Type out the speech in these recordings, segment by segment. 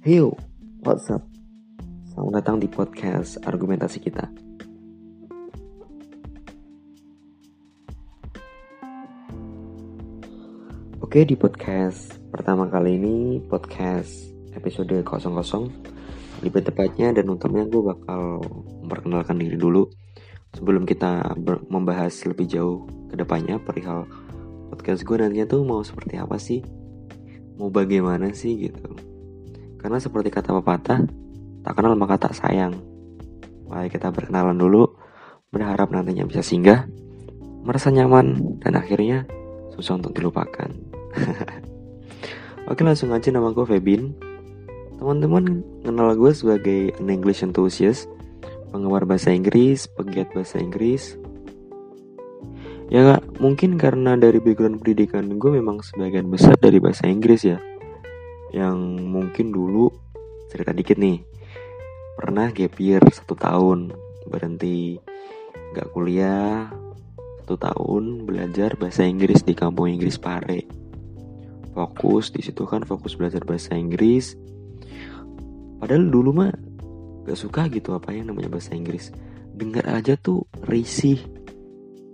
Hey what's up? Selamat datang di podcast argumentasi kita. Oke, di podcast pertama kali ini, podcast episode 00 Lebih tepatnya dan utamanya gue bakal memperkenalkan diri dulu Sebelum kita membahas lebih jauh ke depannya perihal podcast gue nantinya tuh mau seperti apa sih Mau bagaimana sih gitu Karena seperti kata pepatah, tak kenal maka tak sayang. Mari kita berkenalan dulu Berharap nantinya bisa singgah Merasa nyaman dan akhirnya susah untuk dilupakan. Oke langsung aja nama gue Febin. Teman-teman kenal gue sebagai an English enthusiast Penggemar bahasa Inggris, pegiat bahasa Inggris. Ya mungkin karena dari background pendidikan gue memang sebagian besar dari bahasa Inggris ya Yang mungkin dulu, cerita dikit nih. Pernah gap year satu tahun Berhenti gak kuliah Satu tahun belajar bahasa Inggris di kampung Inggris Pare. Fokus di situ kan fokus belajar bahasa Inggris. Padahal dulu mah gak suka gitu apa yang namanya bahasa Inggris. Dengar aja tuh risih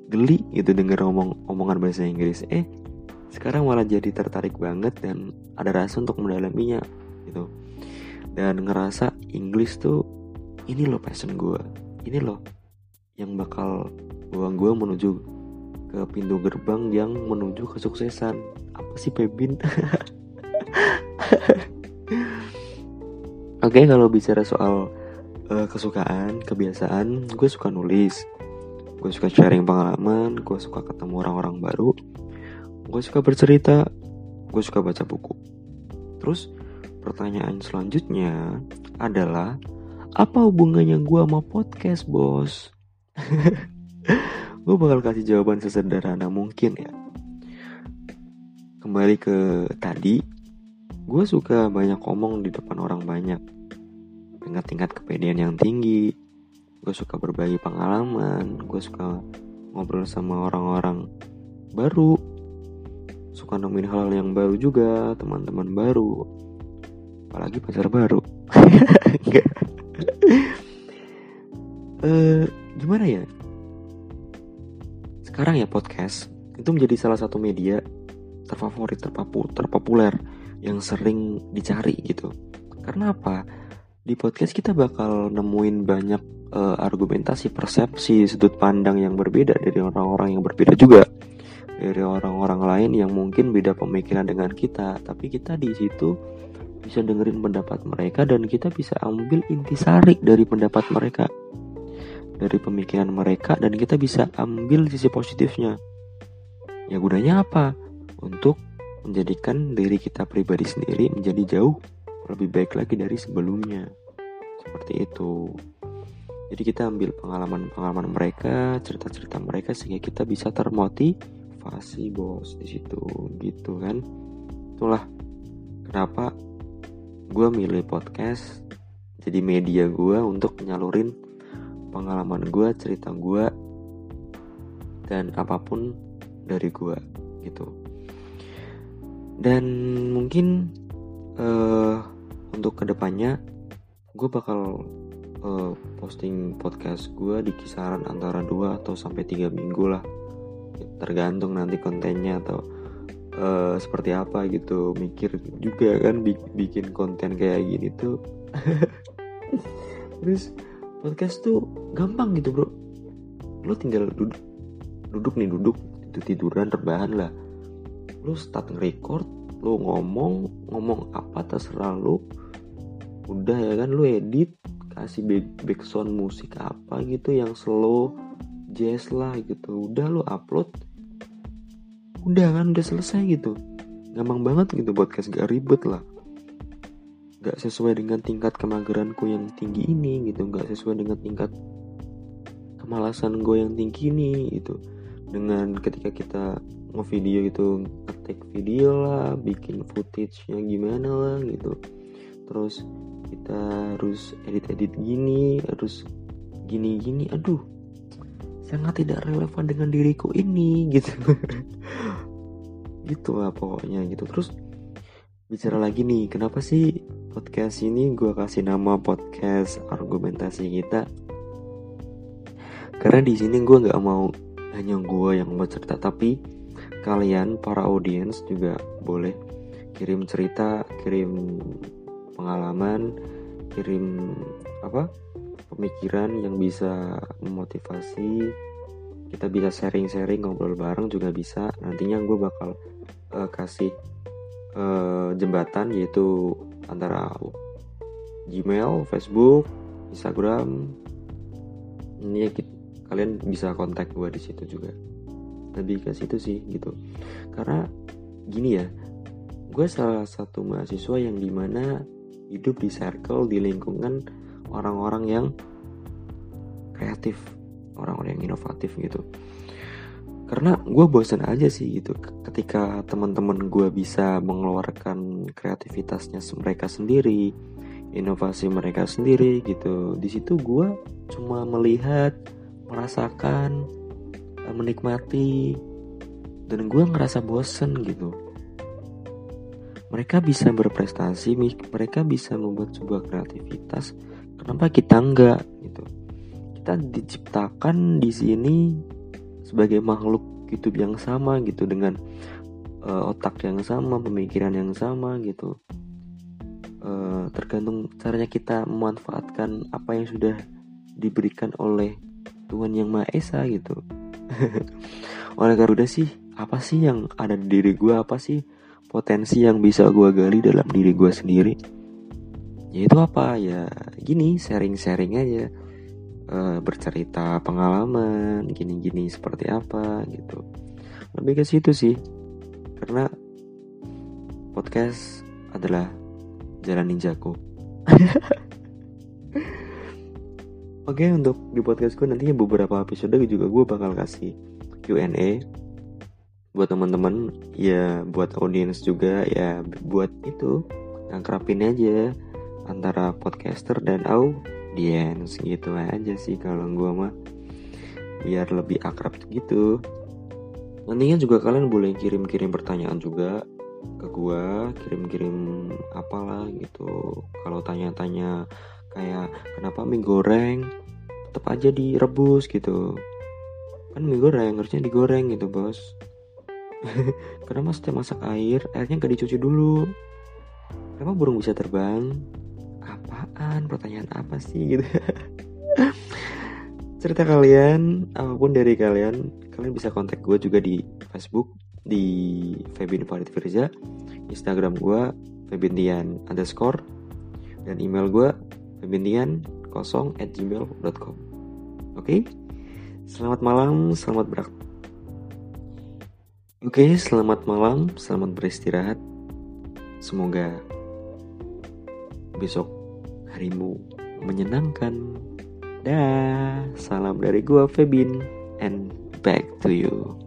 geli gitu denger omong omongan bahasa Inggris. Eh sekarang malah jadi tertarik banget dan ada rasa untuk mendalaminya gitu. Dan ngerasa Inggris tuh ini loh passion gue ini loh yang bakal bawa gue menuju ke pintu gerbang yang menuju kesuksesan. Apa sih Pebin Oke okay, kalau bicara soal uh, kesukaan kebiasaan gue suka nulis. Gue suka sharing pengalaman gue suka ketemu orang-orang baru gue suka bercerita gue suka baca buku. Terus pertanyaan selanjutnya adalah apa hubungannya gue sama podcast bos? Gue bakal kasih jawaban sesederhana mungkin ya. Kembali ke tadi gue suka banyak ngomong di depan orang banyak. Dengan tingkat kepedean yang tinggi. Gue suka berbagi pengalaman. Gue suka ngobrol sama orang-orang baru suka nemuin hal, hal yang baru juga teman-teman baru apalagi pacar baru uh, gimana ya sekarang ya podcast itu menjadi salah satu media terfavorit, terpapu, terpopuler yang sering dicari gitu. Karena apa? Di podcast kita bakal nemuin banyak uh, argumentasi, persepsi, sudut pandang yang berbeda dari orang-orang yang berbeda juga. Dari orang-orang lain yang mungkin beda pemikiran dengan kita, tapi kita di situ bisa dengerin pendapat mereka dan kita bisa ambil intisari dari pendapat mereka dari pemikiran mereka dan kita bisa ambil sisi positifnya. Ya gunanya apa? Untuk menjadikan diri kita pribadi sendiri menjadi jauh lebih baik lagi dari sebelumnya. Seperti itu. Jadi kita ambil pengalaman-pengalaman mereka, cerita-cerita mereka sehingga kita bisa termotivasi bos di situ gitu kan. Itulah kenapa gue milih podcast jadi media gue untuk nyalurin pengalaman gue cerita gue dan apa pun dari gue gitu dan mungkin uh, untuk ke depannya gue bakal uh, posting podcast gue di kisaran antara 2 atau sampai 3 minggu lah tergantung nanti kontennya atau uh, seperti apa gitu mikir juga kan bikin konten kayak gini tuh. Terus podcast tuh gampang gitu bro. Lo tinggal duduk duduk nih duduk. Itu tiduran rebahan lah. Lo start nge-record lo ngomong ngomong apa terserah lo. Udah ya kan lo edit kasih back background musik apa gitu yang slow jazz lah gitu. Udah lo upload udah kan udah selesai gitu. Gampang banget gitu podcast gak ribet lah. Gak sesuai dengan tingkat kemageranku yang tinggi ini gitu. Gak sesuai dengan tingkat kemalasan gue yang tinggi ini gitu. Dengan ketika kita ngevideo gitu ngetik video lah bikin footage-nya gimana lah gitu. Terus kita harus edit-edit gini harus gini-gini. Aduh sangat tidak relevan dengan diriku ini gitu. Gitu lah pokoknya gitu. Terus bicara lagi nih, kenapa sih podcast ini gue kasih nama podcast argumentasi kita? Karena di sini gue nggak mau hanya gue yang mau cerita, tapi kalian para audiens juga boleh kirim cerita, kirim pengalaman, kirim apa pemikiran yang bisa memotivasi kita bisa sharing-sharing ngobrol bareng juga bisa nantinya gue bakal uh, kasih uh, jembatan yaitu antara Gmail, Facebook, Instagram. Ini ya kalian bisa kontak gue di situ juga. Lebih ke situ sih gitu. Karena gini ya, gue salah satu mahasiswa yang di mana hidup di circle di lingkungan orang-orang yang kreatif, orang-orang yang inovatif gitu. Karena gue bosan aja sih gitu ketika teman-teman gue bisa mengeluarkan kreativitasnya mereka sendiri inovasi mereka sendiri gitu. Di situ gue cuma melihat merasakan eh, menikmati dan gue ngerasa bosen gitu. Mereka bisa berprestasi mereka bisa membuat sebuah kreativitas kenapa kita enggak gitu kita diciptakan di sini sebagai makhluk hidup yang sama gitu dengan uh, otak yang sama, pemikiran yang sama gitu. Uh, tergantung caranya kita memanfaatkan apa yang sudah diberikan oleh Tuhan yang Maha Esa gitu. oleh karena udah sih, apa sih yang ada di diri gue, apa sih potensi yang bisa gue gali dalam diri gue sendiri? Ya itu apa? Ya gini sharing-sharing aja. Uh, bercerita pengalaman gini-gini seperti apa gitu. Lebih ke situ sih karena podcast adalah jalan ninjaku. Oke okay, untuk di podcastku nantinya beberapa episode juga gue bakal kasih Q&A buat teman-teman ya buat audiens juga ya buat itu yang kerapin aja antara podcaster dan au audience gitu aja sih kalau gue mah. Biar lebih akrab gitu. Nantinya juga kalian boleh kirim-kirim pertanyaan juga ke gue kirim-kirim apalah gitu. Kalau tanya-tanya kayak kenapa mie goreng? Tetap aja direbus gitu. Kan mie goreng harusnya digoreng gitu bos. Kenapa setiap masak air airnya gak dicuci dulu. Kenapa burung bisa terbang pertanyaan apa sih gitu. Cerita kalian apa pun dari kalian kalian bisa kontak gue juga di Facebook di Febin Farid Firza Instagram gue Febintian underscore dan email gue febintian kosong at gmail.com oke? Okay? selamat malam selamat berak oke okay, selamat malam selamat beristirahat. Semoga besok harimu menyenangkan. Dah, salam dari gua Febin and back to you.